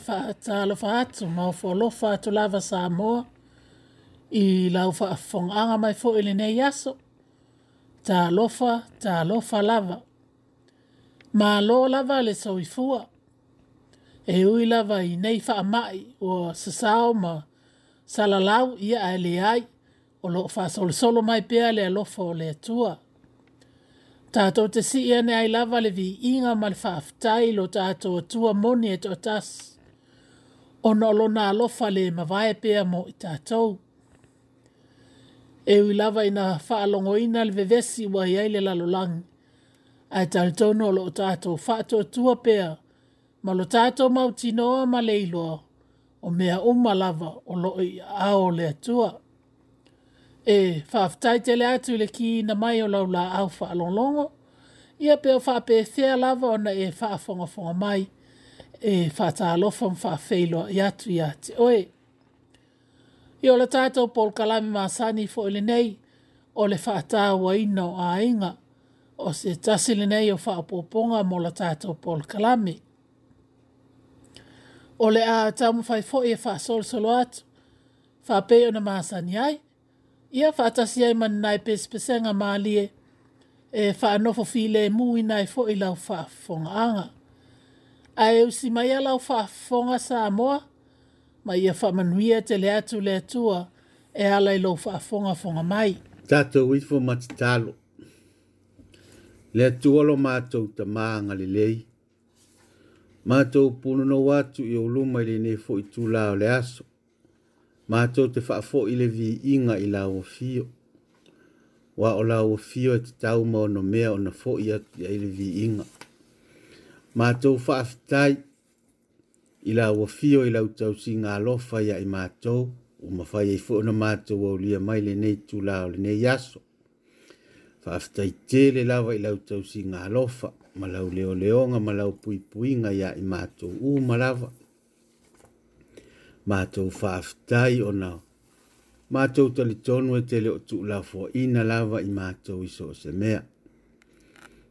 fa lo fa atu ma fo lo fa atu lava sa mo i la fa fon anga mai fo ile ne yaso ta lo fa ta lo fa lava ma lo lava le so i fu e ui lava i nei fa mai o sa sa ma sa la lau i a le ai o lo fa so le solo mai pe ale lo fa le tua Tātou te si ane ai lava le vi inga mal faaftai lo tātou atua moni e tō tasu o na lona alofa le mawae pea mo i tātou. E ui lava ina fa whaalongo ina le vevesi wa iai le lang Ai tāle tōno o lo o tātou whaato tua pea, ma lo tātou mau tinoa ma leiloa, o mea ma lava o lo i ao le atua. E whaafutai tele atu le ki na mai o lau la au whaalongongo, ia pe fa pe se lava ona e fa e whaafongafonga mai. Ia e whātālofa ma whāwhēiloa fa feilo i ati oe. I ola tātou Paul Kalami Māsani fo ele nei, o le whātāua ino a inga, o se tasi le nei o whāpoponga mo la tātou pol Kalami. O le a tamu whai fo e fa sol solo atu, whāpeo na Māsani ai, ia whātasi ai man nai pēspesenga mālie, e fa whaanofo file mui nai fo i fa fonga anga. Ae e usi mai alau whaafonga sa amoa, ma ia whamanuia te le atu le atua e alai lau whaafonga fonga mai. Tātou wifo mati tālo. Le atua lo mātou ta maanga le lei. Mātou puno no watu i oluma i le nefo i tūla o le aso. Mātou te whaafo i le vi inga i lao o fio. Wa o lao o fio e te tau mao no mea o na fo i atu i le vi inga. Mātou whaafitai i la wafio ila la utausi ngā lofa ia i mātou o mawhai e whuona mātou au lia mai le nei tū la o le nei aso. Whaafitai tēle lawa i la utausi ngā lofa malau leo leonga malau pui puinga ia i mātou u malawa. Mātou whaafitai o nao. Mātou talitonu e tele o tū la fo ina lawa i mātou iso o se mea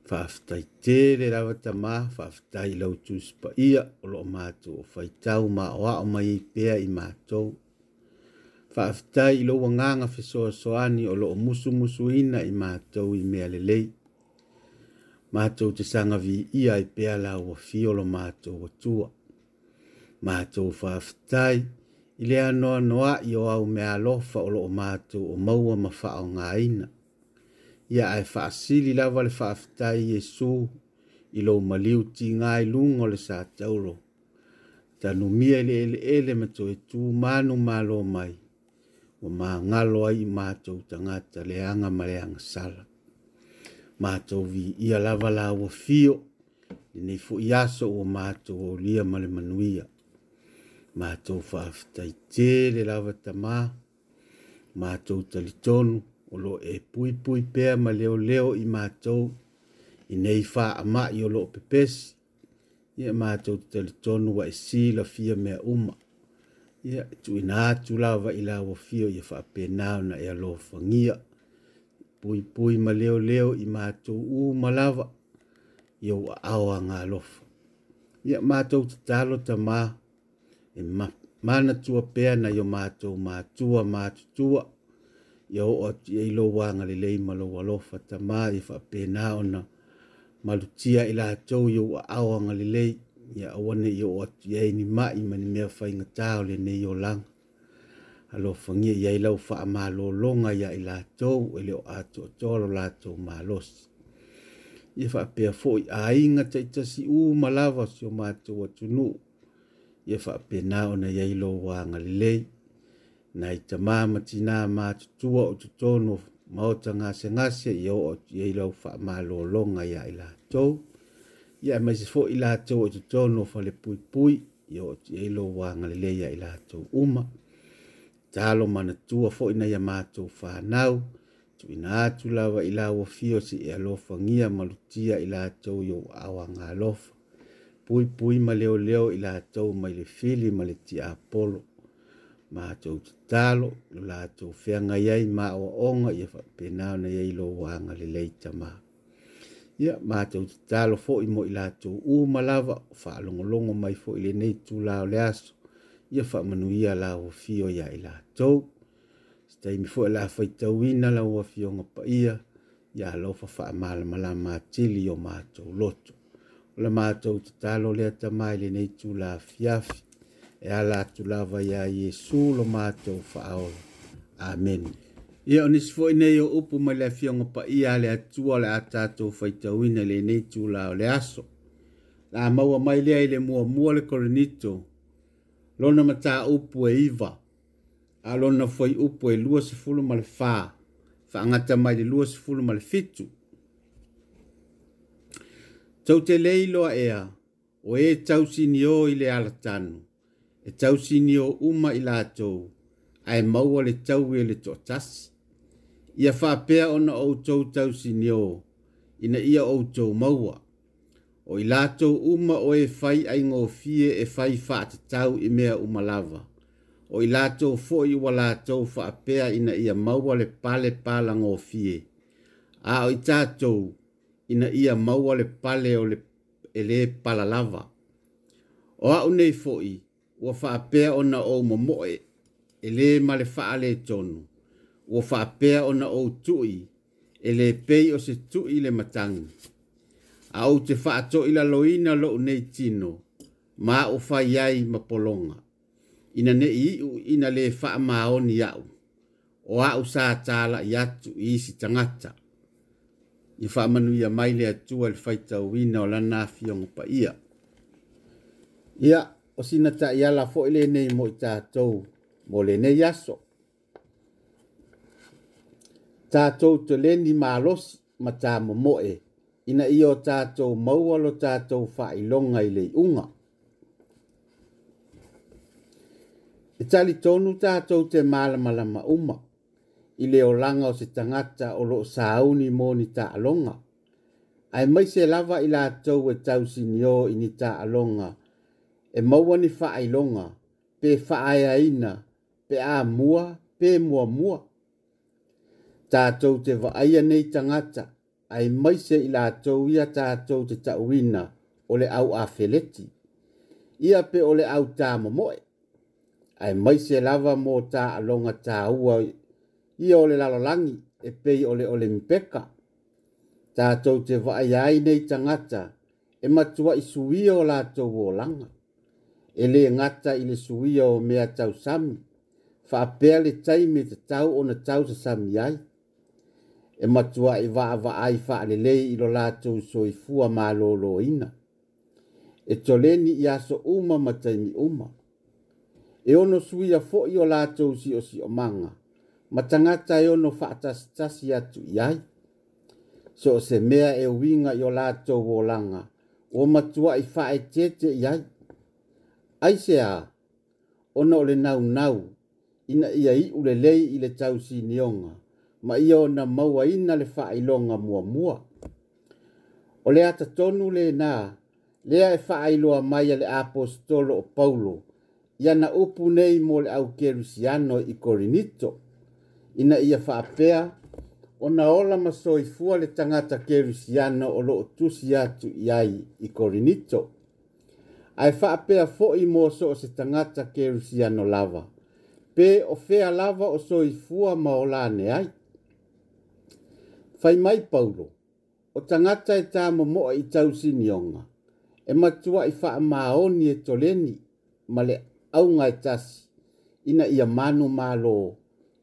faafetai tē le lava tamā faafetai lau tusipaia o loo matou o faitau ma o a'o mai ai pea i matou faafetai i lou agaga fesoasoani o loo musumusuina i matou i mea lelei matou te sagaviia ai pea lau afi o lo matou atua matou faafetai i le anoanoa'i o au mea alofa o loo matou o maua ma fa'aaogāina ia ae faasili lava le faafetai iesu i lou maliu tigae luga o le sa tauro tanumia i le eleele ma toe tu manu malo mai ua magalo ai i matou tagata leaga ma leaga sala matou viia lava la ua fio lenei foʻi aso ua matou olia ma le manuia matou faafetaitē le lava tamā matou talitonu o lo e pui pui pea ma leo leo i mātou i nei wha a mai o lo pepes i a mātou te tonu wa e si la fia mea uma i a tu i nātu lawa i lawa fio i a wha pe nāu na e a lo whangia pui pui ma leo leo i mātou u malawa i au a awa ngā lofa i a mātou te talo ta mā e mā mana tua pea yo mātou mātua mātutua ia oo atu iai lou agalelei ma lou alofa tamā ia e faapenā ona ma lutia i latou ia ua ao agalelei ia aua nei ia oo atu iai ni maʻi ma ni mea faigatā o lenei olaga alofagia iai lau faamālōloga ia i latou e leo atoatoalo latou malosi ia faapea foʻi aiga taʻitasi ū ma lava si o matou atunuu ia faapenā ona iai lou agalelei na i te māmatina mā tutua o tutono maota ngase ngase i o o i eilau wha mā lōlonga ia i la tau. Ia e maise fo i la o tutono wha le pui pui i o i eilau wā ngaleleia i la uma. Talo mana tua fo i nei a mātou wha nau. Tu ina atu lawa i la wa fio si e alofa ngia malutia i la tau i o awa ngā lofa. Pui pui ma leo leo i la tau mai le fili ma le ti apolo ma to talo la to fenga yai ma o on ye fa pena na yai lo wanga le le tama ya ma to talo fo i mo ila to u malava fa longo longo mai fo ile nei tu la le as ye fa manu ia la o fio ya ila to stai mi fo la fa to win la o fio nga pa ia ya lo fa fa mal mala ma tili o ma to lot le ma to talo le tama ile nei tu la fiafi e ala atu lava ia Iesu lo mātou whaaolo. Amen. Ia onis fwoi nei o upu mai le fionga pa ia le atua le atatou whaitawina le nei tū lao le aso. La maua mai lea i le mua mua le korenito. Lona mata upu e iwa. A lona fwoi upu e lua se fulu ma le faa. Whaangata mai le lua se fulu ma le fitu. Tau te leiloa ea, o e tausini o i le alatanu e tau sini o uma i lātou, a e maua le tau e le tō tas. Ia whāpea o na outou tau sini o, ina ia outou maua. O i lātou uma o e fai ai ngō fie e fai whāta tau i mea uma lava. O i lātou fō i wa lātou whāpea ina ia maua le pale pala ngō fie. A o i tātou, ina ia maua le pale o le ele pala lava. O au nei fō ua faapea ona ou momoe e lē ma le faaletonu ua faapea ona o tuʻi e lē pei o se tuʻi le matagi a ou te loina lo nei tino ma o fai ai ma pologa ina neʻi iʻu ina lē faamaoni aʻu o aʻu sa i atu i isi tagata i faamanuia mai le atua i le faitauina o lana afiogo paia ia yeah o sina ta yala fo ile nei mo ta to mo le ne yaso ta to to le ni malos ma ta mo mo e ina i o ta to mo wa lo ta to fa i longa ile unga e tali tonu ta to te mala mala ma uma i le o langa o se tangata o lo sauni mo ni ta longa ai mai se lava i la to e tau sinio i ni ta longa e maua ni longa, pe whaaiaina, pe a mua, pe mua mua. Tātou te waaia nei tangata, ai maise i lātou ia tātou te tauina o le au a feleti. Ia pe o le au tā momoe. Ai maise lava mō tā alonga tā ua ia o le lalolangi e pei o le ole mpeka. Tātou te waaia nei tangata, e matua i suia o lātou o langa ele ngata ile le suia o mea tau sami, fa apea le taimi te tau o na tau sa sami ai. E matua i e waa waa ai faa le lei i lo lato so i fua maa lo ina. E toleni i aso uma ma taimi uma. E ono suia fo i o lato si o si o manga, ma tangata e ono faa tas tasi atu i ai. So se mea e winga i o lato wolanga, o matua i faa e tete i ai aise a ona o le nau nau ina ia i ule lei i le tau si nionga ma ia ona maua ina le whaailonga mua mua. O le ata tonu le na, lea e whaailoa mai a le apostolo o Paulo, ia na upu nei mo le au kerusiano i Korinito. Ina ia whaapea, ona ola maso i fua le tangata kerusiano o lo tusi atu i i Korinito fa ae faapea foʻi mo so o ke tagata no lava pe o fea lava o soifua ma o laneai fai mai paulo o tagata e tamomoʻa i tausinioga e matuaʻi faamaoni e toleni ma le nga e tasi ina ia manu malo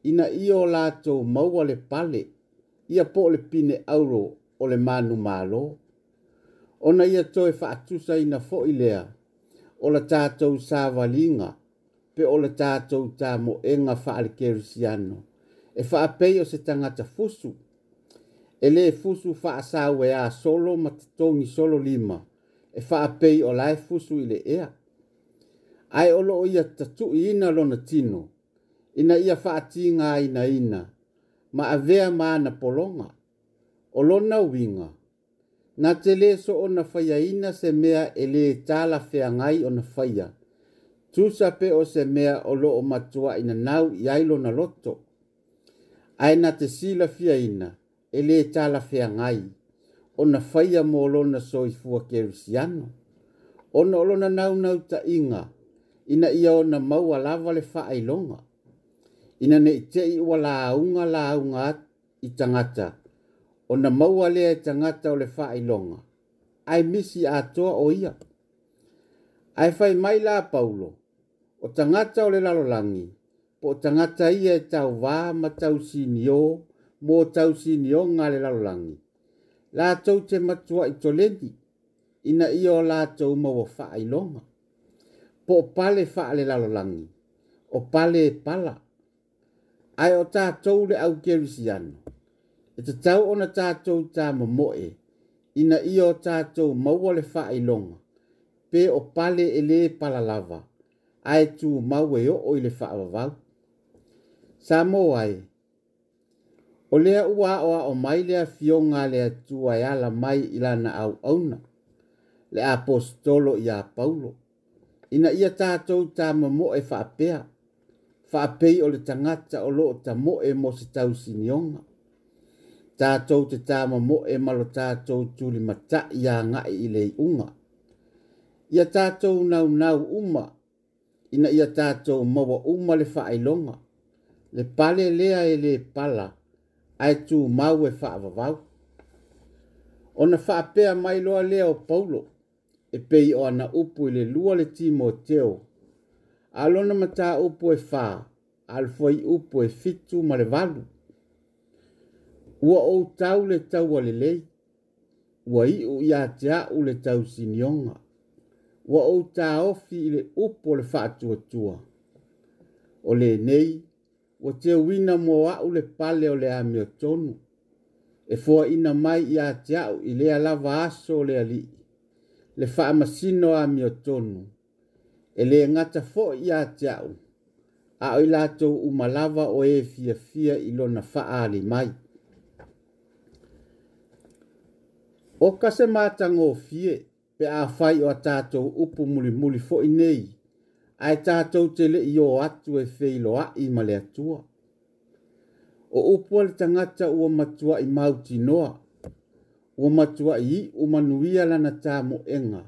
ina ia o latou maua le pale ia po le pine auro o le manu malo ona ia toe faatusa ina foʻi lea o le tātou sāwalinga pe o le tātou tā mo e ngā whaale kerusiano. E whaapei o se tangata fusu. E le fusu wha a solo ma te tongi solo lima. E whaapei o lai fusu i le ea. Ai olo o ia tatu i ina lona tino. Ina ia whaati ngā ina ina. Ma a vea maana polonga. O lona winga na te le so o na faya ina se mea e le tala fea ngai o na faya. Tusa pe o se mea o lo o matua ina nau i ailo na loto. Ai na te sila fia ina e le tala fea ngai o na faya mo lo na so i fua kerusiano. O na olo na nau nau ta inga ina ia o na maua lava le faa ilonga. Ina ne i te i wala aunga la aunga i tangata o na maua lea e tangata o le wha i longa. Ai misi a toa o ia. Ai fai mai la paulo, o tangata o le lalolangi, po tangata ia e tau wā ma tau sinio, mo tau sinio ngā le lalolangi. La tau te matua i tolendi, ina ia o la tau ma wa wha i longa. Po pale wha le lalolangi, o pale e pala. Ai o tātou le au kerisiano e te tau ona tātou tā mamoe, ina i o tātou maua le wha i longa, pe o pale e le palalava, ae tu maua o o i le wha avavau. Sā ai, o lea ua oa o mai lea fionga lea tua e ala mai ilana au auna, le apostolo i a paulo, ina ia tātou tā mamo e wha apea, wha apei o le tangata o loo ta mo e mo se tau sinionga tātou te tāma mo e malo tātou tūli mata i a ngai i lei unga. Ia tātou nau nau uma, ina ia tātou maua uma le whaailonga, le pale lea e le pala, ai tū mau e whaavavau. O na whaapea mai loa lea o paulo, e pei o ana upu i le lua le timo teo, alona mata upu e whaa, alfoi upu e fitu ma le valu, ua ou tau le tau alelei ua i'u iā te a'u le tau sinioga ua ou tāofi i le upu o le fa'atuatua o lenei ua te uina moa'u le pale o le amiotonu e ina mai iā te u i lea lava aso o le ali. le fa'amasino amiotonu e ngata fo fo'i iā te a'u a o i latou umalava lava o ē e fiafia i lona fa'aali mai O kase mātango o fie, pe a whai o a tātou upu muli muli fo i nei, ai tātou te le i o atu e feilo a i male atua. O upu ale tangata ua matua i mauti noa, ua matua i u manuia lana tā mo enga,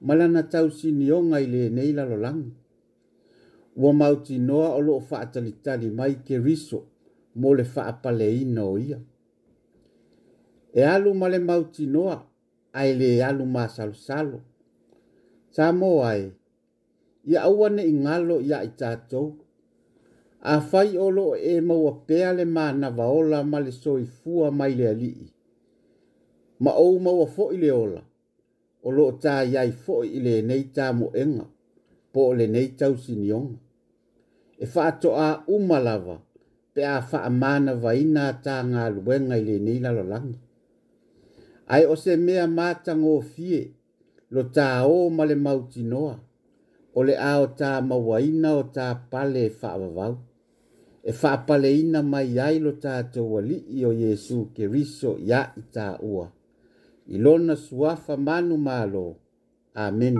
ma tau sini o ngai le nei lalolangi. Ua mauti noa o loo whaatalitali mai ke riso, mo le whaapale ina o ia e alu ma le mautinoa ai le alu ma salu. sa mo ai e, ia aua ne'i galo ia i tatou afai o lo'o e maua pea le manavaola ma le soifua mai le ali'i ma ou maua fo i le ola o lo'o taiai fo i le nei lenei tamo'ega po le nei o sini tausinioga e fa'ato'a uma lava pe a mana vaina fa'amanavaina tagaluega i lenei lalolagi ai ose mea mātango fie, lo tā o male mauti noa, ole ao ta o tā mawaina o tā pale e whaavavau, e whaapale ina mai ai lo tā taua li i o Jesu ke riso ia i ua. I lona suafa manu malo Amen.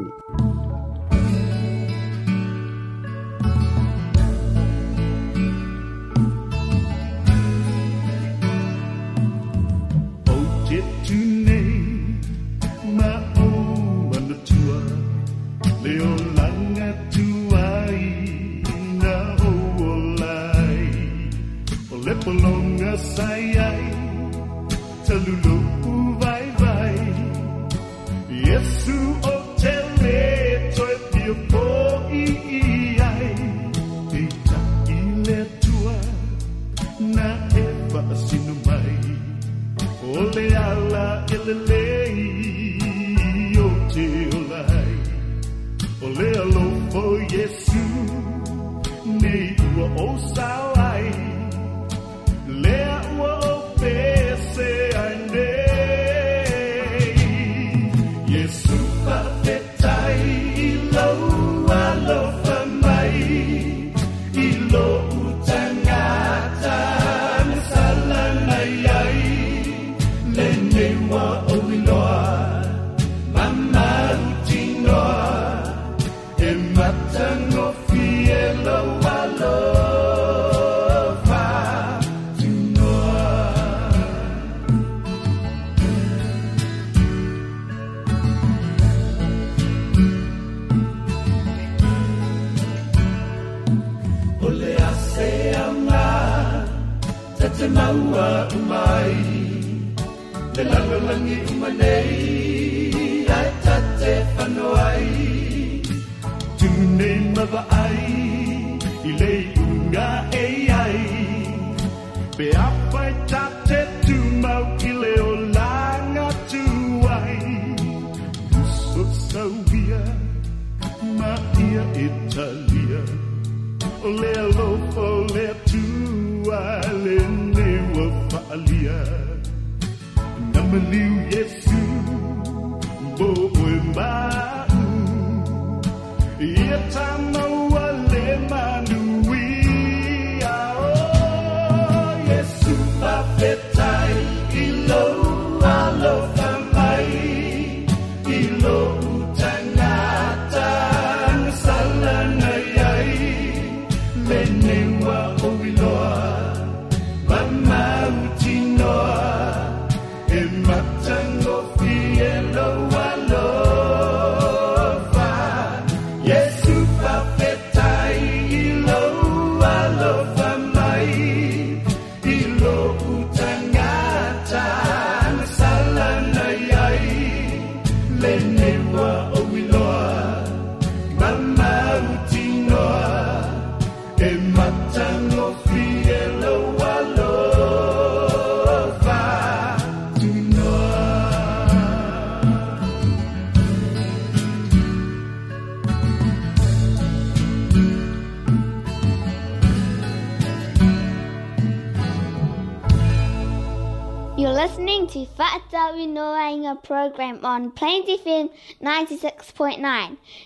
atau inoanga program on Plains FM 96.9.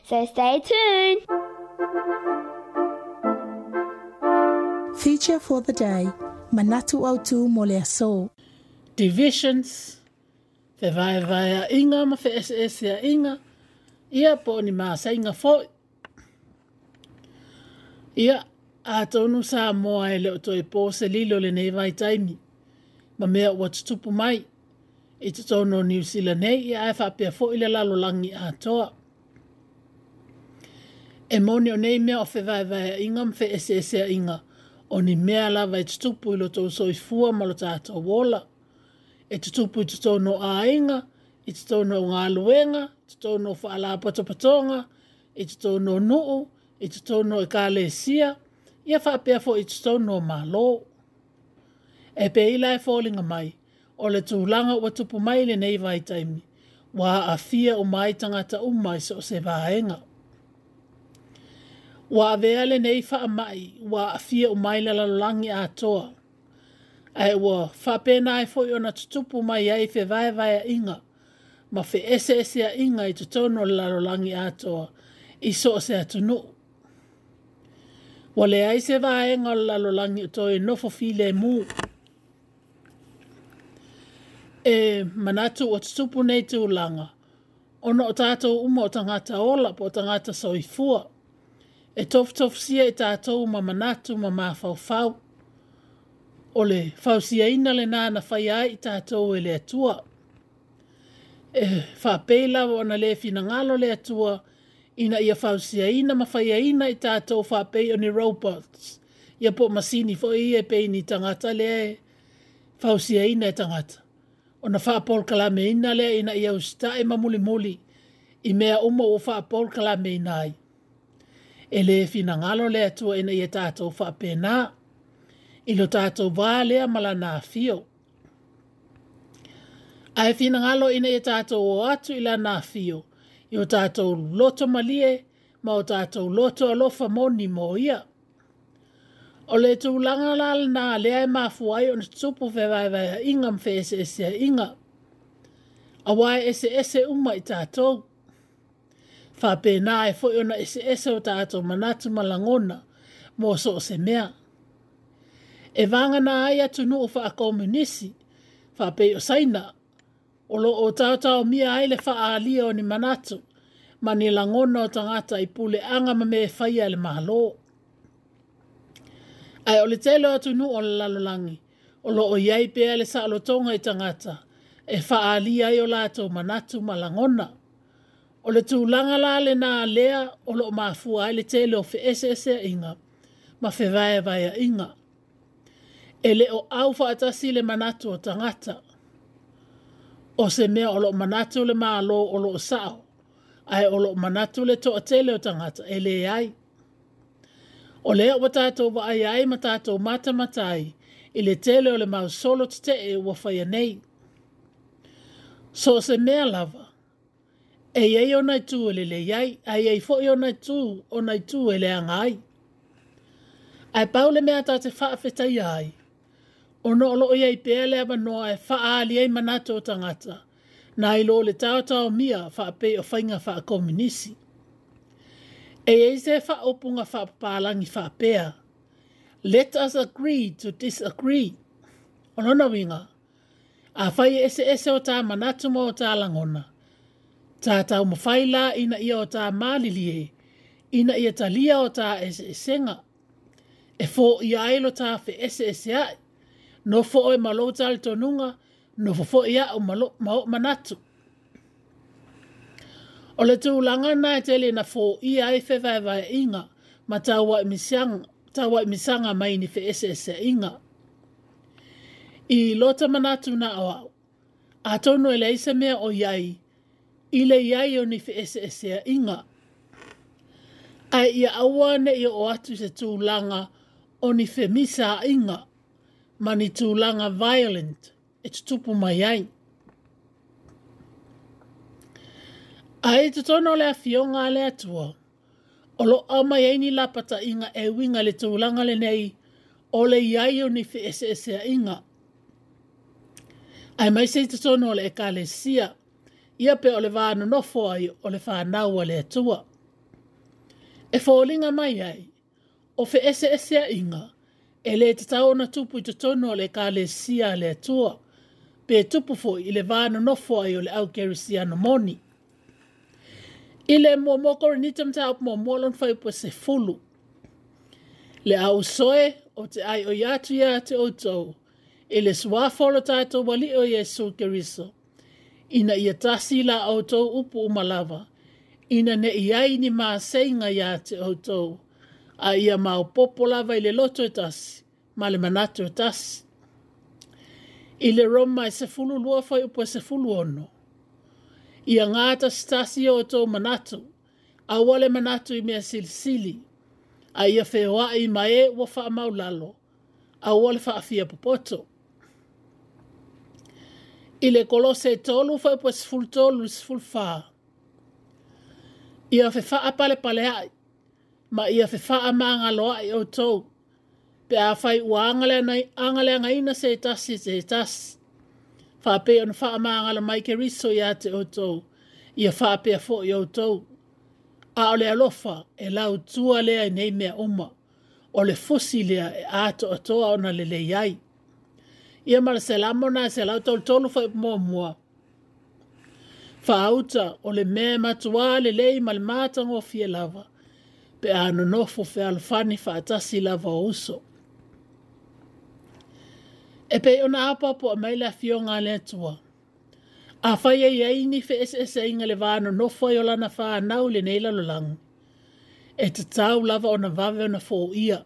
So stay tuned. Feature for the day, Manatu Autu Molea So. Divisions, te vai vai a inga ma fe SS a inga, ia po ni maa sa inga fo. Ia, a tonu sa moa e leo to e po se lilo le nei vai taimi, ma mea watu tupu mai. Ia, i te tono New Zealand hei i aifa apia fo ile lalo langi a toa. E moni o nei mea o fe vai a inga mfe ese ese a inga o ni mea lava i tutupu e i loto uso i fua malo tata wola. E tutupu i tutono a inga, i tutono o ngā luenga, i tutono o whaala patopatonga, i tutono o nuu, i tutono o kāle sia, i a whapea fo i tutono o mālo. E pe ila e fōlinga mai, o le tūlanga o tupu mai le nei vai taimi, wa a fia o mai tangata umai so se vaenga. Wa a vea le nei wha mai, wa a fia o mai le lalangi a toa. Ai wa, wha pēnā e fo na tutupu mai ai fe vai vai a inga, ma fe ese ese a inga i tutono le lalangi a toa, i so se atunu. Wa le ai se vaenga le lalangi a toa i nofo file mūu e manatu o te tupu nei te ulanga. Ona o tātou uma o tangata ola po tangata soifua. E tof tof sia e tātou ma manatu ma mā fau fau. O le fau sia ina le nā na fai ai tātou e le atua. E whapela o na le fina ngalo le atua ina ia fau sia ina ma fai ina i tātou pei o ni robots. Ia po masini fo i e pei ni tangata le fau sia ina e tangata ona faa Paul kala me ina lea ina ia usta e mamuli muli i mea umo o faa Paul kala me ina ai. E le fina ngalo lea tua ina ia e tātou faa pena ilo tātou vā lea malana fio. A e fina ngalo ina ia tātou o atu ila na fio i o tātou loto malie ma o tātou loto alofa moni mo ia. O le tu langa lal na le ai mafu ai on tupu fe vai vai ingam fe ese ese inga. A wai ese ese umma i tātou. Wha pē nā e fo iona ese ese o tātou manatu malangona mō so se mea. E vanga nā ai atu nu o wha a komunisi, wha pē o saina, o lo o tātou mia ai le wha a lia o ni manatu, ma ni langona o tangata i pule anga ma me e whaia le mahaloo ai ole le tele atu nuu o le lalolagi o loo iai pea le saʻalotoga i tagata e faaalia ai o latou manatu ma lagona o le tulaga la lenā lea o loo mafua ai le tele o inga, ma fevaevaeaʻiga e lē o au faatasi le manatu o tagata o se mea o loo manatu le mālō o loo saʻo ae o loo manatu le to o tagata e lē ai O lea wa tātou wa ai ai ma tātou mata matai, i le tele o le mau solo te te e wa whaia nei. So se mea lava, e iei o nai tū e le le iai, a iei fo i o nai tū o nai tū e le anga ai. Ai pau le mea tāte wha awhita iei, o no olo iei pēa le ama noa e wha aali ei manato tangata, na ilo le tāo tāo mia wha pē o whainga wha a E eise fa opunga fa palangi fa pea. Let us agree to disagree. Onona winga. A fai ese ese o ta manatuma o ta langona. Ta ta umafai la ina ia o ta malilie. Ina ia talia o ta ese esenga. E, e, e fo i ailo ta fe ese ese ai. No fo oi e malo tal tonunga. No fo fo ia o malo manatuma. O le tū langa nā e tele na fō i ai fe vai vai inga, ma tāua i e misanga, tāua i e misanga mai ni fe ese ese e inga. I lota manatu na awa, a tono e le isa mea o iai, i le iai o ni fe ese ese inga. Ai ia awane i o atu se tū langa o ni fe misa inga, ma ni tū langa violent, e tutupu mai ai. Ai. Ai te tono le afio ngā le atua. O lo ama i eini lapata inga e winga le tūlanga le nei, o le iai o ni fi ese ese a inga. Ai mai sei te tono le e kāle sia, ia pe o le vāna nofo ai o le whānau le atua. E fōlinga mai ai, o fi ese ese a inga, e le te tau na tupu i te tono le kāle sia le atua, pe tupu fo i le vāna nofo ai o le au kerisiano moni. Moni ile mo mo ko ni tem ta mo mo lon fai po se fulu le au soe o te ai o ya tu ya te oto ile swa folo ta to wali o yesu keriso ina ia tasi la oto upu malava ina ne iai ni ma seinga ya te oto a ia ma o popola vai le loto e tasi ma le manatu e tasi ile roma se fulu lua fai po se fulu ono ia ngāta stasi o tō manatu, a wale manatu i mea silisili, a ia whewa i mae wa wha mau lalo, a wale wha afia popoto. I le kolose tolu wha upo sful tolu sful wha. Ia whewha a pale pale ai, ma ia whewha a maanga loa i o tō, pe a whai ua angalea ngaina se tasi se tasi. Whape o na wha amangala mai ke riso i ate o tō. Ia whape a fōi o tō. A ole alofa e lau tua lea i nei mea uma. O le fosi lea e ato a tō a ona lele iai. Ia mara se lamo na se lau tōl tōlu fai mō mua. Whauta o le mea matua le lei mal mātango fie lava. Pe anu nofo fe alfani fa atasi lava o uso. E pe ona apa po mai la fio nga le tua. A fai ai ai ni fe ese ese inga le vāna no fai o lana fā nau le neila lo lang. E te tau lava ona vave ona fō ia.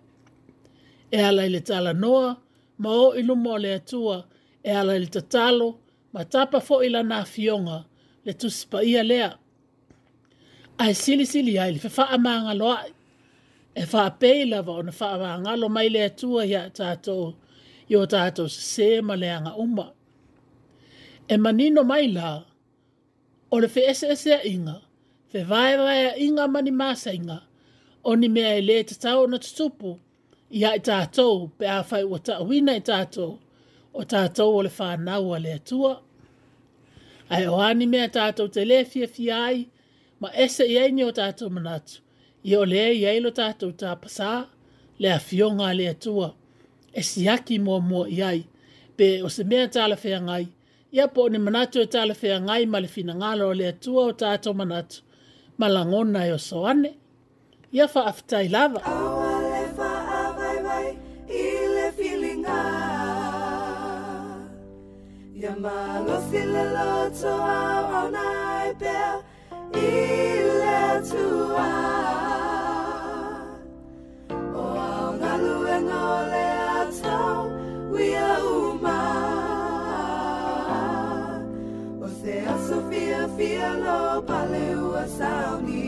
E ala le tala noa, ma o ilu mo le atua, e ala le tatalo, ma tapa fō ila na fionga, le tusipa ia lea. A e sili sili ai, fe faa maa ngalo ai. E faa pei lava ona faa maa ngalo mai le atua ia tātou i o tātou se ma leanga uma. E manino mai la, o le fe inga, fe vae vae inga mani masa inga, o ni mea e le te tau na tutupu, i a i tātou pe a fai ua ta wina i tātou, o tātou o le whanau a le atua. Ai o ani mea tātou te le fia fia ai, ma ese i aini o tātou manatu, i o le i ailo tātou tā pasā, le a fionga le atua. Ai e si aki mō mō i ai. Pe o se mea tāla whea ngai. Ia po ni manatu e tāla whea ngai ma le fina ngāla o le atua o tāto manatu. Malangona e, e o soane. Ia wha aftai lava. Yamalo fila lo to our own eye bear Ile to our O our ngalu e ngole Osea é Sofia Fialo a saúde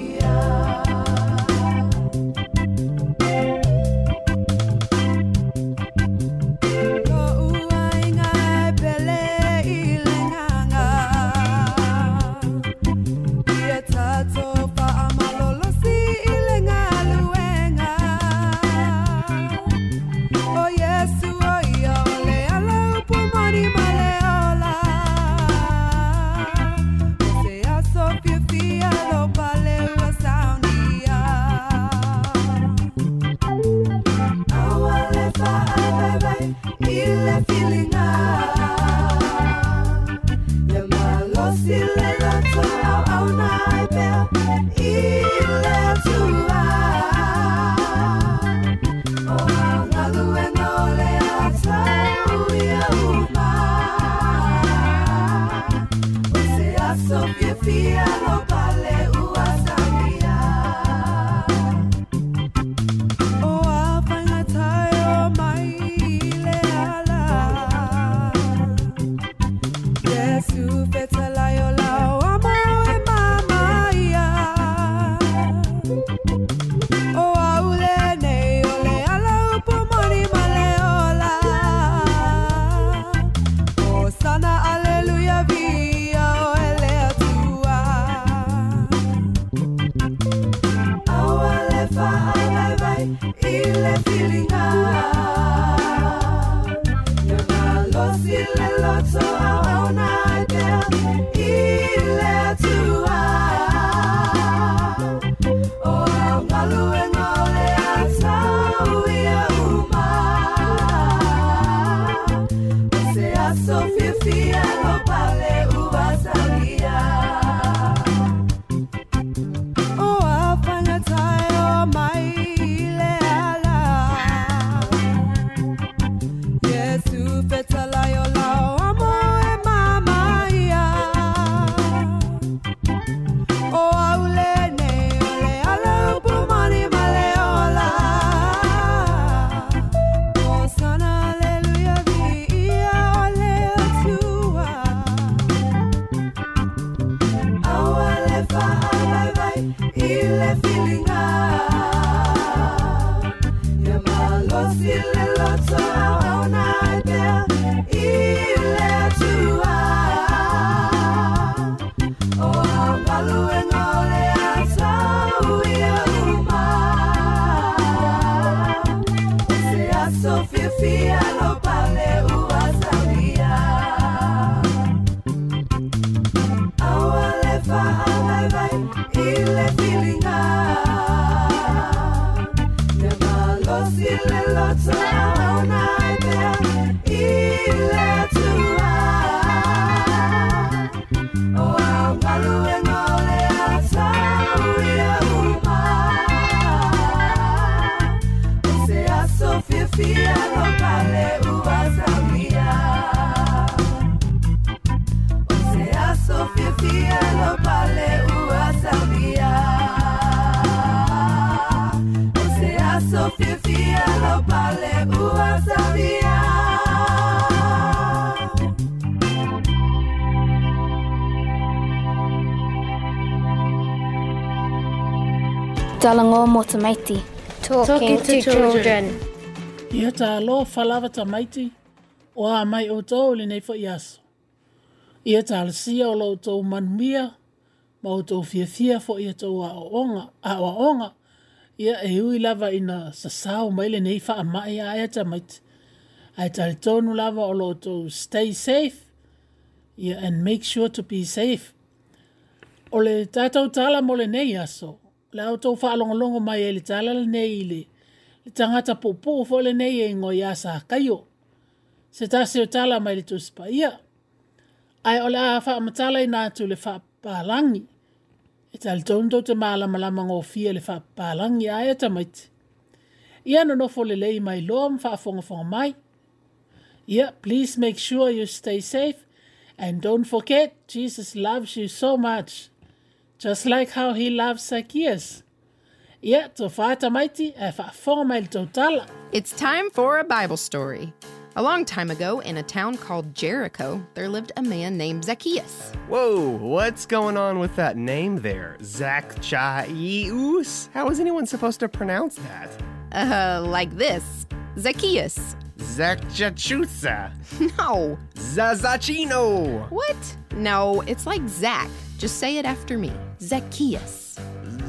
feeling tamaiti. Talking to children. Ia ta alo falava tamaiti, o a mai o tau li nei fo'i aso. Ia ta alasia o lau tau manumia, ma o tau fiafia fo'i a tau a oonga, a oonga, ia e hui lava ina sasau mai le nei fa'a mai a ea tamaiti. Ai ta le tonu lava o lau tau stay safe, ia and make sure to be safe. O le tatau tala mo le nei aso, ia le au tau whaalongolongo mai e le tala le nei i le le tangata popo fo le nei e ngoi a sa kaio. Se ta se o tala mai le tusipa ia. Ai ole a wha amatala i nātu le wha pālangi. E tali tonto te māla malama ngō fia le wha pālangi ai atamaiti. E ia no nofo le lei mai loa mwha a fonga fonga mai. Ia, please make sure you stay safe and don't forget Jesus loves you so much. just like how he loves Zacchaeus. Yet tofata mighty forma il total. It's time for a Bible story. A long time ago, in a town called Jericho, there lived a man named Zacchaeus. Whoa, what's going on with that name there? Zacchaeus? How is anyone supposed to pronounce that? Uh, like this Zacchaeus. Zachachusa. No. Zazacchino. What? No, it's like Zach. Just say it after me. Zacchaeus.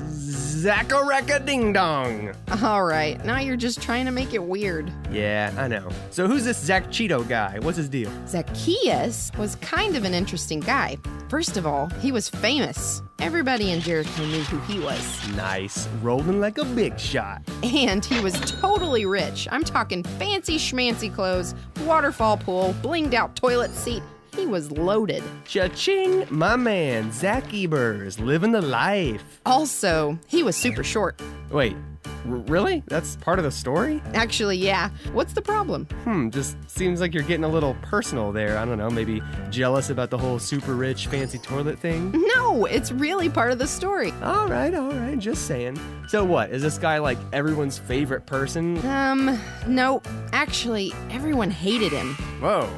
Zachareka Ding Dong. All right, now you're just trying to make it weird. Yeah, I know. So who's this Zach Cheeto guy? What's his deal? Zacchaeus was kind of an interesting guy. First of all, he was famous. Everybody in Jericho knew who he was. Nice, rolling like a big shot. And he was totally rich. I'm talking fancy schmancy clothes, waterfall pool, blinged out toilet seat, he was loaded. Cha-ching! My man, Zach Ebers, living the life. Also, he was super short. Wait, really? That's part of the story? Actually, yeah. What's the problem? Hmm, just seems like you're getting a little personal there. I don't know, maybe jealous about the whole super rich fancy toilet thing? No, it's really part of the story. All right, all right, just saying. So what? Is this guy like everyone's favorite person? Um, no. Actually, everyone hated him. Whoa.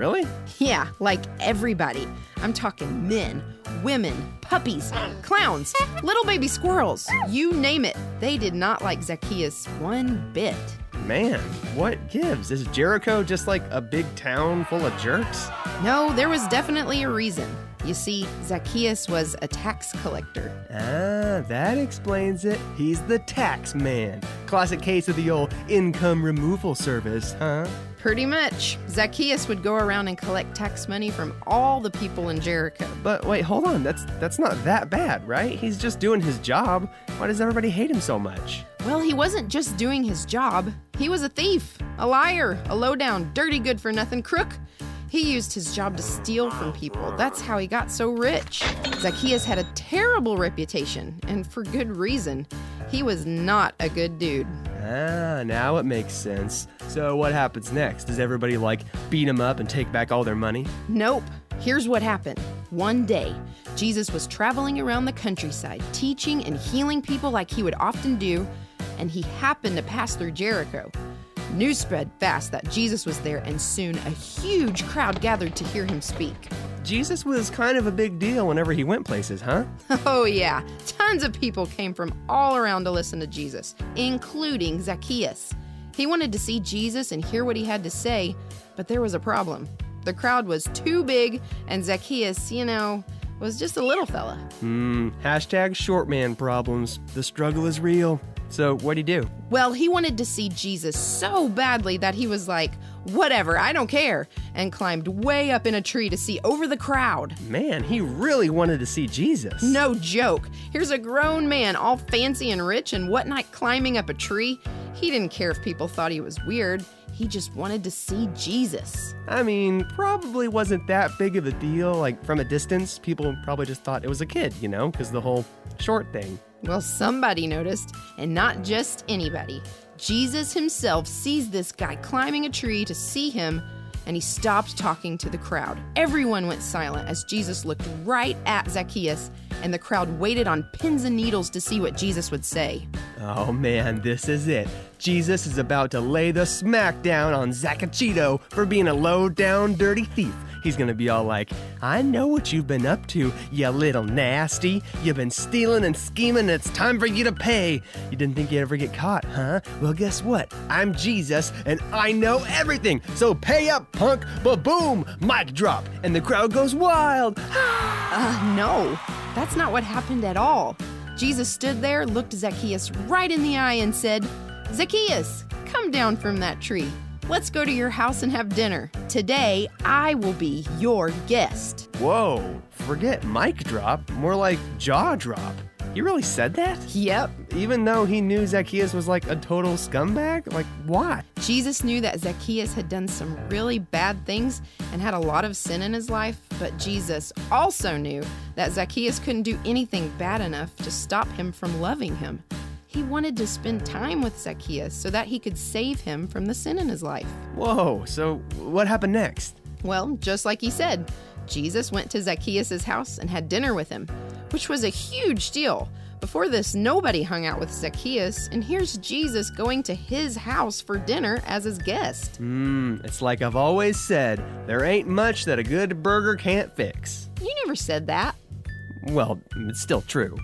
Really? Yeah, like everybody. I'm talking men, women, puppies, clowns, little baby squirrels, you name it. They did not like Zacchaeus one bit. Man, what gives? Is Jericho just like a big town full of jerks? No, there was definitely a reason. You see, Zacchaeus was a tax collector. Ah, that explains it. He's the tax man. Classic case of the old income removal service, huh? Pretty much. Zacchaeus would go around and collect tax money from all the people in Jericho. But wait, hold on. That's that's not that bad, right? He's just doing his job. Why does everybody hate him so much? Well, he wasn't just doing his job. He was a thief, a liar, a low-down, dirty good for nothing crook. He used his job to steal from people. That's how he got so rich. Zacchaeus had a terrible reputation, and for good reason. He was not a good dude. Ah, now it makes sense. So, what happens next? Does everybody like beat him up and take back all their money? Nope. Here's what happened. One day, Jesus was traveling around the countryside, teaching and healing people like he would often do, and he happened to pass through Jericho. News spread fast that Jesus was there, and soon a huge crowd gathered to hear him speak. Jesus was kind of a big deal whenever he went places, huh? Oh, yeah. Tons of people came from all around to listen to Jesus, including Zacchaeus. He wanted to see Jesus and hear what he had to say, but there was a problem. The crowd was too big, and Zacchaeus, you know, was just a little fella. Hmm, hashtag short man problems. The struggle is real. So, what'd he do? Well, he wanted to see Jesus so badly that he was like, whatever, I don't care, and climbed way up in a tree to see over the crowd. Man, he really wanted to see Jesus. No joke. Here's a grown man, all fancy and rich and whatnot, climbing up a tree. He didn't care if people thought he was weird. He just wanted to see Jesus. I mean, probably wasn't that big of a deal. Like, from a distance, people probably just thought it was a kid, you know, because the whole short thing. Well, somebody noticed, and not just anybody. Jesus himself sees this guy climbing a tree to see him, and he stopped talking to the crowd. Everyone went silent as Jesus looked right at Zacchaeus, and the crowd waited on pins and needles to see what Jesus would say. Oh man, this is it. Jesus is about to lay the smackdown on Zacchaeus for being a low down dirty thief He's going to be all like, I know what you've been up to, you little nasty. You've been stealing and scheming, and it's time for you to pay. You didn't think you'd ever get caught, huh? Well, guess what? I'm Jesus, and I know everything. So pay up, punk. But boom, mic drop, and the crowd goes wild. uh, no, that's not what happened at all. Jesus stood there, looked Zacchaeus right in the eye, and said, Zacchaeus, come down from that tree. Let's go to your house and have dinner. Today, I will be your guest. Whoa, forget mic drop, more like jaw drop. He really said that? Yep. Even though he knew Zacchaeus was like a total scumbag? Like, why? Jesus knew that Zacchaeus had done some really bad things and had a lot of sin in his life, but Jesus also knew that Zacchaeus couldn't do anything bad enough to stop him from loving him. He wanted to spend time with Zacchaeus so that he could save him from the sin in his life. Whoa, so what happened next? Well, just like he said, Jesus went to Zacchaeus' house and had dinner with him, which was a huge deal. Before this, nobody hung out with Zacchaeus, and here's Jesus going to his house for dinner as his guest. Mmm, it's like I've always said there ain't much that a good burger can't fix. You never said that. Well, it's still true.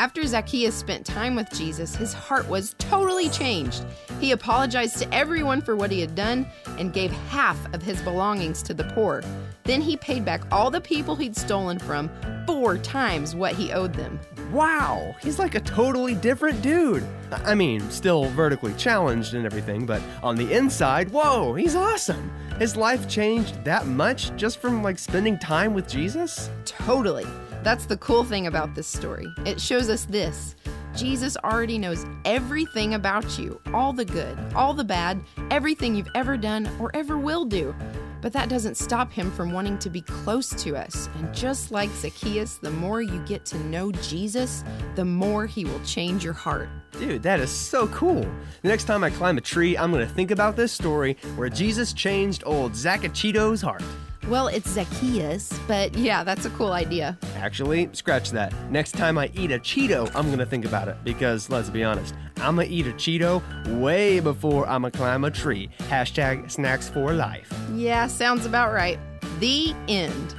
After Zacchaeus spent time with Jesus, his heart was totally changed. He apologized to everyone for what he had done and gave half of his belongings to the poor. Then he paid back all the people he'd stolen from four times what he owed them. Wow, he's like a totally different dude. I mean, still vertically challenged and everything, but on the inside, whoa, he's awesome. His life changed that much just from like spending time with Jesus? Totally. That's the cool thing about this story. It shows us this Jesus already knows everything about you all the good, all the bad, everything you've ever done or ever will do. But that doesn't stop him from wanting to be close to us. And just like Zacchaeus, the more you get to know Jesus, the more he will change your heart. Dude, that is so cool. The next time I climb a tree, I'm going to think about this story where Jesus changed old Zacchachitos' heart. Well, it's Zacchaeus, but yeah, that's a cool idea. Actually, scratch that. Next time I eat a Cheeto, I'm gonna think about it because let's be honest, I'm gonna eat a Cheeto way before I'm gonna climb a tree. Hashtag snacks for life. Yeah, sounds about right. The end.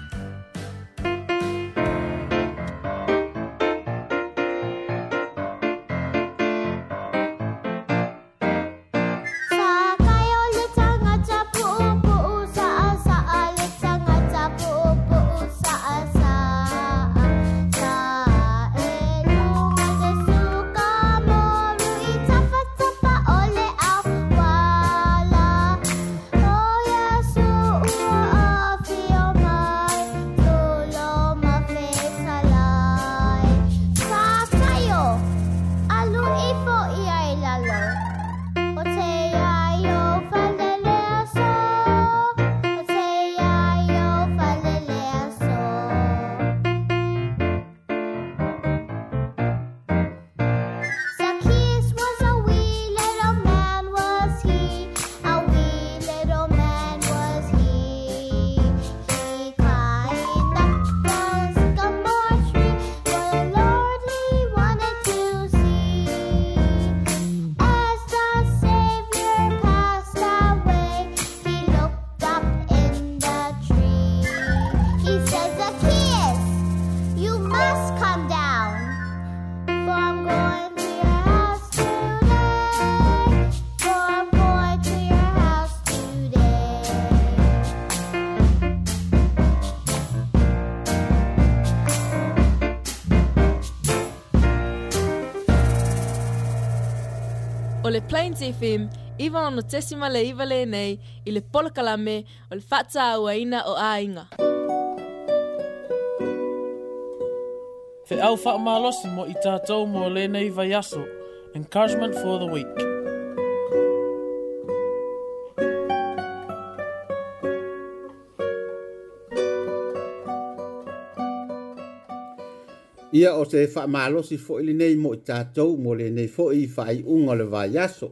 Plains FM, iwa ono tesima le iwa le nei, i le polakalame o le fata awa ina o ainga. Te au wha mo i tātou mō lēnei vai aso. Encouragement for the week. ia o se faamalosi foʻi lenei mo i tatou mo lenei foʻi i faaiʻuga o le vaiaso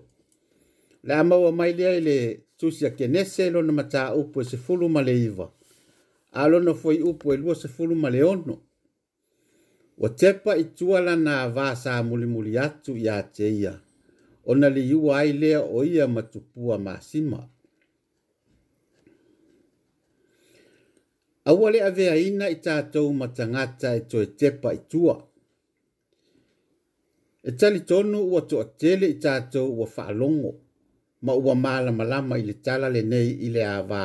le a maua mai lea i le tusi a kenese lona mataupu e sefulu ma le iva a lona foi upu e lua sefulu ma le ono ua tepa i tua lana vasa mulimuli atu iā te ia ona liua ai lea o ia ma tupua masima Aua le avea ina i tātou matangata e toe tepa i tua. E tali tonu ua toa tele i tātou ua whaalongo, ma ua maala malama i le tala le nei i le awa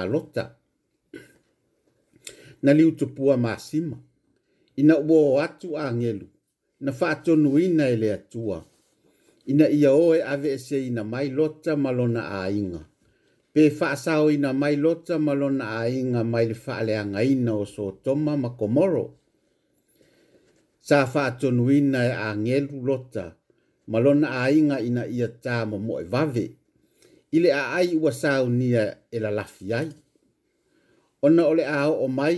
Na liu tupua maasima, ina ua o atu angelu, na whaatonu ina i le atua, ina ia oe ave ese ina mai lota malona a inga pe sao ina mai lota malona a inga mai le whaaleanga ina o so toma ma komoro. Sa whaatonu ina e a ngelu lota malona a inga ina ia tā ma mo e vave. Ile a ai ua sau nia e la lafi ai. Ona ole a o mai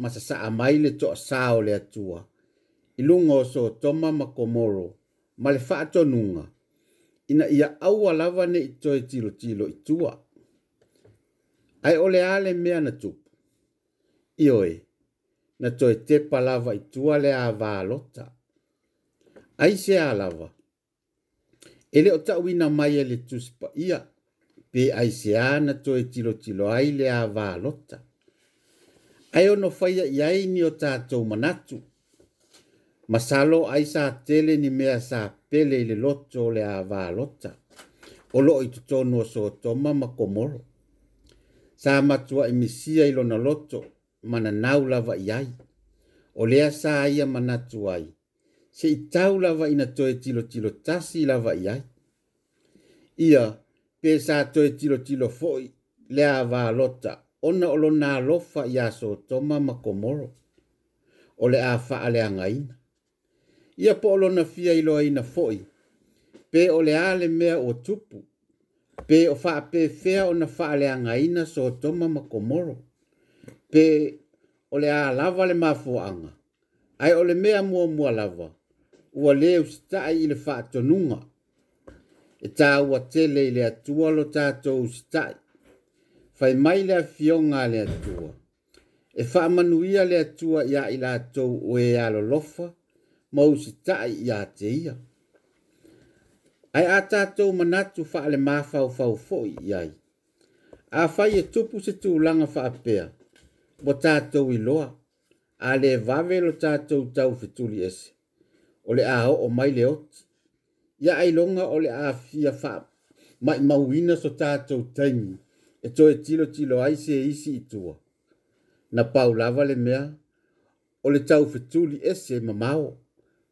ma sa a mai le to a sao le atua. Ilunga so toma ma komoro ma le whaatonunga ina ia aua lava ne i toi tilo tilo i tua ai ole ale mea na tupu. Ioe, na toe te palava i tua lea vālota. Ai se alava. Ele o tau ina mai ele tuspa ia, pe ai se ana toe tilo tilo ai lea vālota. Ai ono faya i ai ni o tātou manatu. Masalo ai sa tele ni mea sa pele ile loto lea vālota. Olo i tutono so toma makomoro sa matua e misia i lona loto ma na nau lava ai. O lea sa aia ma natu Se i tau lava ina toe tilo tilo tasi lava i Ia, pe sa toe tilo tilo foi lea va lota. Ona olo na lofa i aso toma ma komoro. O le a faa le Ia po olo na fia ilo aina foi. Pe ole ale mea o tupu pe o fa pe fe o na fa le anga so toma ma komoro pe o le a lava le mafu anga ai o le mea mua mua lava ua le usta ai ile fa tonunga e ta ua tele ile atua lo ta to usta fai mai le fionga le atua e fa manuia le tua ia ila to o e alo lofa mo usta ia te ia te ia ai a tātou manatu wha le māwhau whau fōi i ai. A whai e tupu se tū langa wha apea, mo tātou i loa, a le vavelo tātou tau fituli ese, o le a o mai le ot, ia ai longa o le a fia wha, mai mauina so tātou taimi, e to e tilo tilo ai se isi i tua. Na pau lava le mea, o le tau fituli ese ma mao,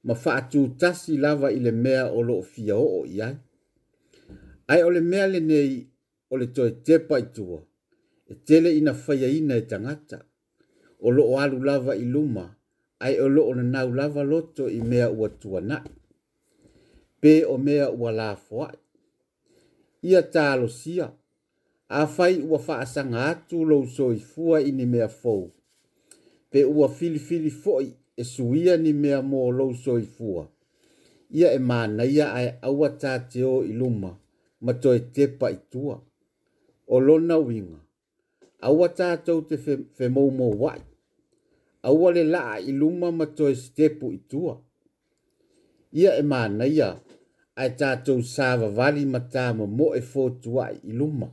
ma faatu tasi lava i le mea o loo fia o i ai. Ai o le mea le nei o le toi tepa i tua, e tele ina faya ina e tangata, o loo alu lava i luma, ai o loo na nau lava loto i mea ua tua nai. Pe o mea ua la fuai. Ia talo sia, a fai ua faa sanga atu lo so i fua ini mea fou, pe ua fili fili foi e suia ni mea mō lou soifua. Ia e mana ia ae aua tā te o ma to e tepa i tua. O lona winga, aua tā te fe, fe mō mō wai. Aua le laa iluma ma to e stepu i tua. Ia e mana ia ae tā sāwa wali ma tā mō e fōtua i iluma.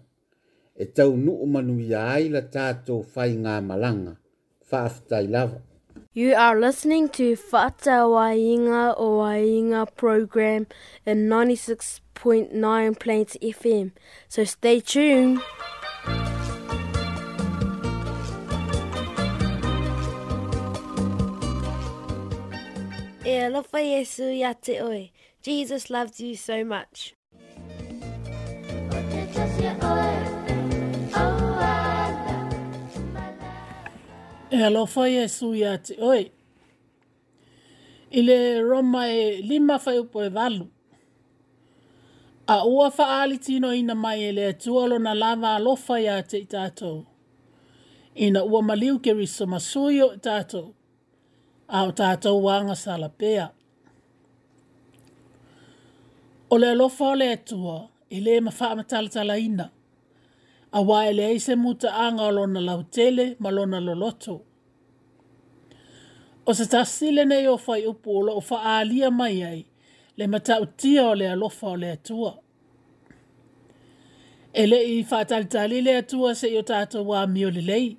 E tau nuu manu ia aila tā fai ngā malanga, faaftai lava. You are listening to Fata Wainga o Wainga program in 96.9 Plains FM. So stay tuned. E alofa Yesu ia te oe. Jesus loves you so much. E alo fai e te oi. Ile roma e lima fai upo e valu. A ua faa ali ina mai e le tuolo na lava alofa fai a te i Ina ua maliu ke riso masui o tātou. A o tātou wanga sala pea. O le alo fai le tua i mafaa matala tala Ina a waele ai se muta anga o lona lautele ma lona loloto. O se tasile nei o fai upu o lo faalia mai ai, le mata tia o lea lofa o le atua. Ele i fatalitali le atua se i o tātou wā mio le lei.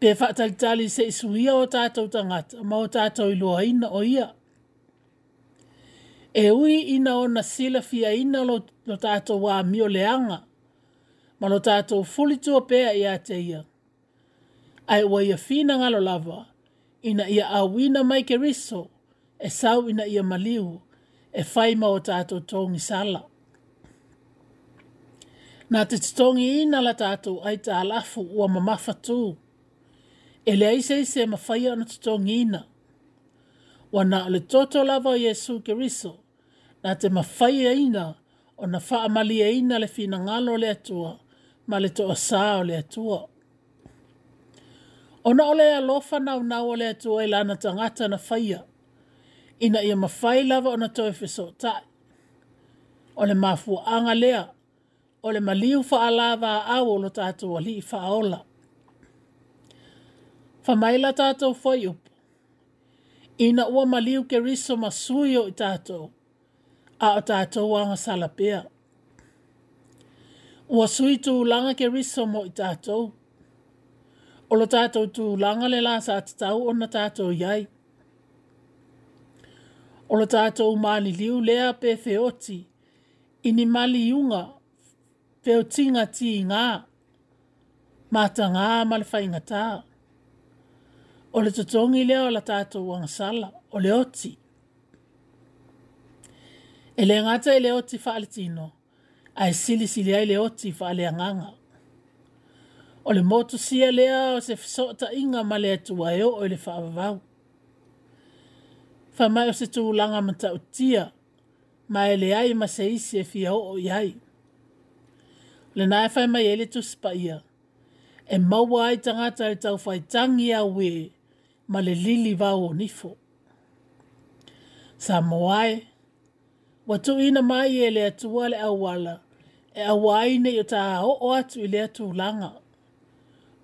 Pe fatalitali se i suia o tātou tangata, ma o tātou i loa ina o ia. E ui ina o nasila fia ina lo, lo tātou wā mio le anga, ma lo tātou fuli tua pēa i a te ia. Ai wa ia whina ngalo lava, ina ia awina mai ke riso, e sau ina ia maliu, e faima o tātou tōngi sala. Nā te tōngi ina la tātou ai tā lafu ua mamafa tū, e le aise i se mawhai ana tōngi ina. Wa nā le tōtō lava o Jesu ke riso, nā te mawhai e ina, o na wha e ina le whina ngalo le atua, ma le toa sā o le atua. Ona ole a lofa na una ole atua e lana tangata na faya. Ina ia mawhai lava ona toi fiso e tae. Ole mafu anga lea. Ole maliu fa alava a awo lo tato wali fa aola. Fa maila tato foi upo. Ina ua maliu ke riso masuyo i tato. A o tato wanga salapea. Ua sui tu langa ke riso mo i tātou. O lo tātou tū langa le la sa te tau o na tātou iai. O tātou mali liu lea pe feoti. Ini mali iunga feotinga ti ngā. Mata ngā mali fai ngatā. O le tatongi lea o la tātou wang sala. O oti. Ele ngata ele oti faalitino. Ele ngata ai sili sili ai le oti fa le nganga o le motu sia lea o se fisota inga ma le atua e o o le whaavavau. mai o se tū langa ma tau tia, ma e le ai ma se isi e fia o o iai. Le nai whai mai ele tu spa ia, e maua ai tangata e tau fai tangi a ue, ma le lili vau o nifo. Sa moae, Wa tu ina mai e le atua le awala. E awaine yo ta o o atu i le tu langa.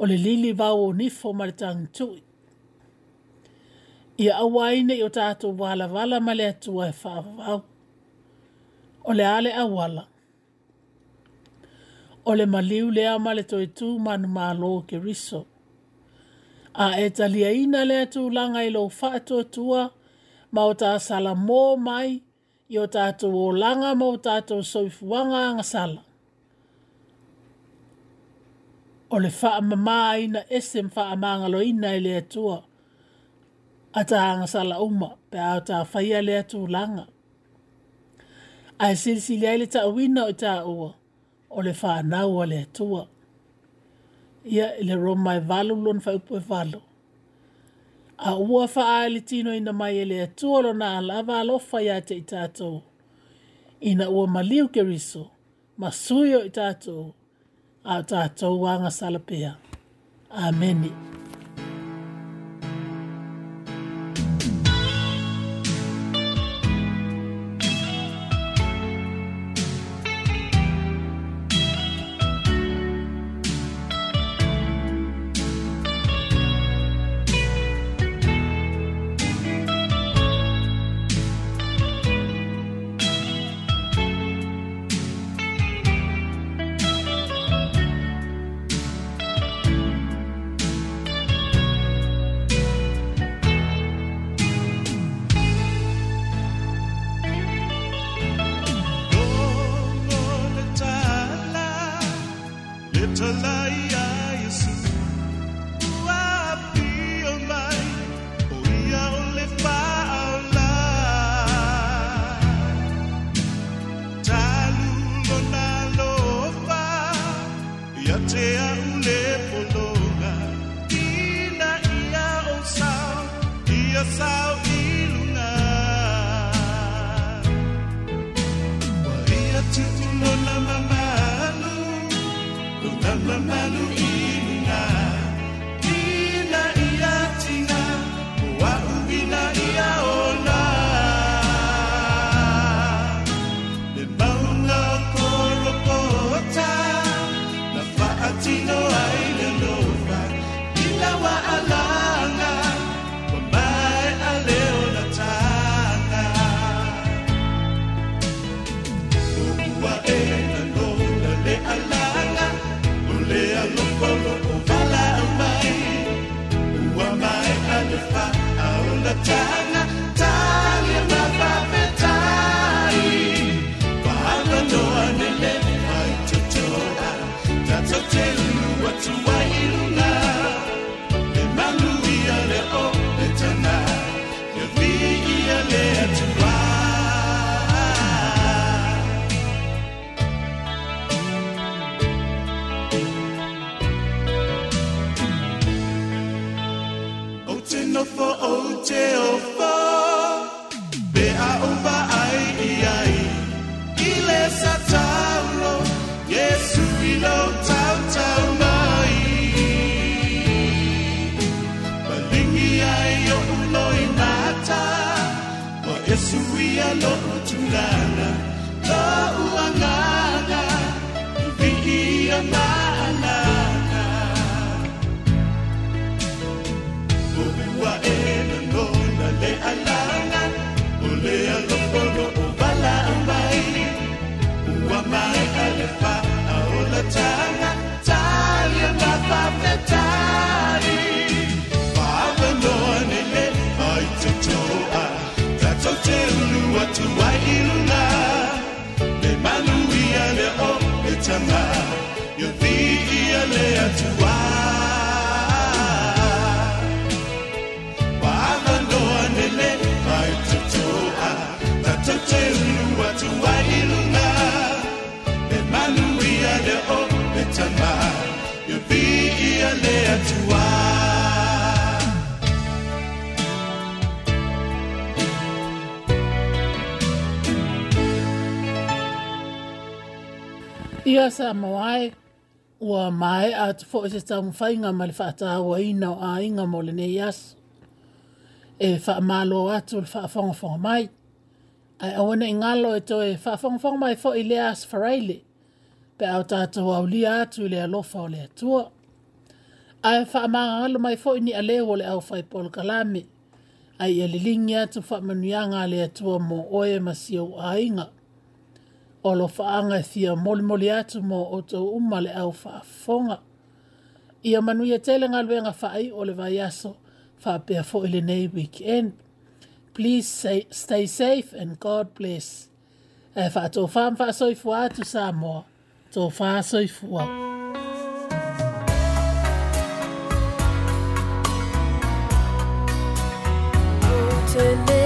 O le lili vau o nifo ma le tang tui. Ia awaine yo ta atu wala wala ma le atua e whaavau. O le ale awala. O le maliu lea ma le toi tu manu ma lo ke riso. A e talia ina le tu langa i lo whaatua tua ma o ta salamo mai i o tātou o langa mō tātou soifuanga anga sala. O le wha amamā ina esem wha amanga lo ina i le atua. A tā anga sala uma, pe au tā whaia le atu langa. A e sirisi le aile tā uina o tā ua, o le wha anaua le atua. Ia i le roma valu lon wha upo e valu a ua faa le tino ina mai ele atua lo na ala ava alofa ya te itato. Ina ua maliu keriso, masuyo itato, a tato wanga salapea. Ameni. tanga Yo vidi a lea tu wā Wāma noa nele Pai tu toa Ta ta te unua tu wā ilunga Me manu ia leo Me tanga Yo vidi a lea tu wā Ia sa mawai ua mai a te fo se tamu whainga ma le whaatawa ina o a inga mo le nei E wha malo atu le whaafongafonga mai. Ai awana i ngalo e to e whaafongafonga mai fo i le as whareile. Pe au tātou au lia atu i le alofa o le atua. Ai wha maa alo mai fo i ni alewa le au whai polo kalami. Ai e lilingi atu wha manuianga le atua mo oe masi o a inga o lo whaanga thia moli moli atu mo o tō umale au whaafonga. Ia manuia tele ngā luenga whaai o le vai aso whaapea fo ili nei weekend. Please say, stay safe and God bless. E wha tō wha mwha soifua atu sa moa, tō wha soifua. Tēnei.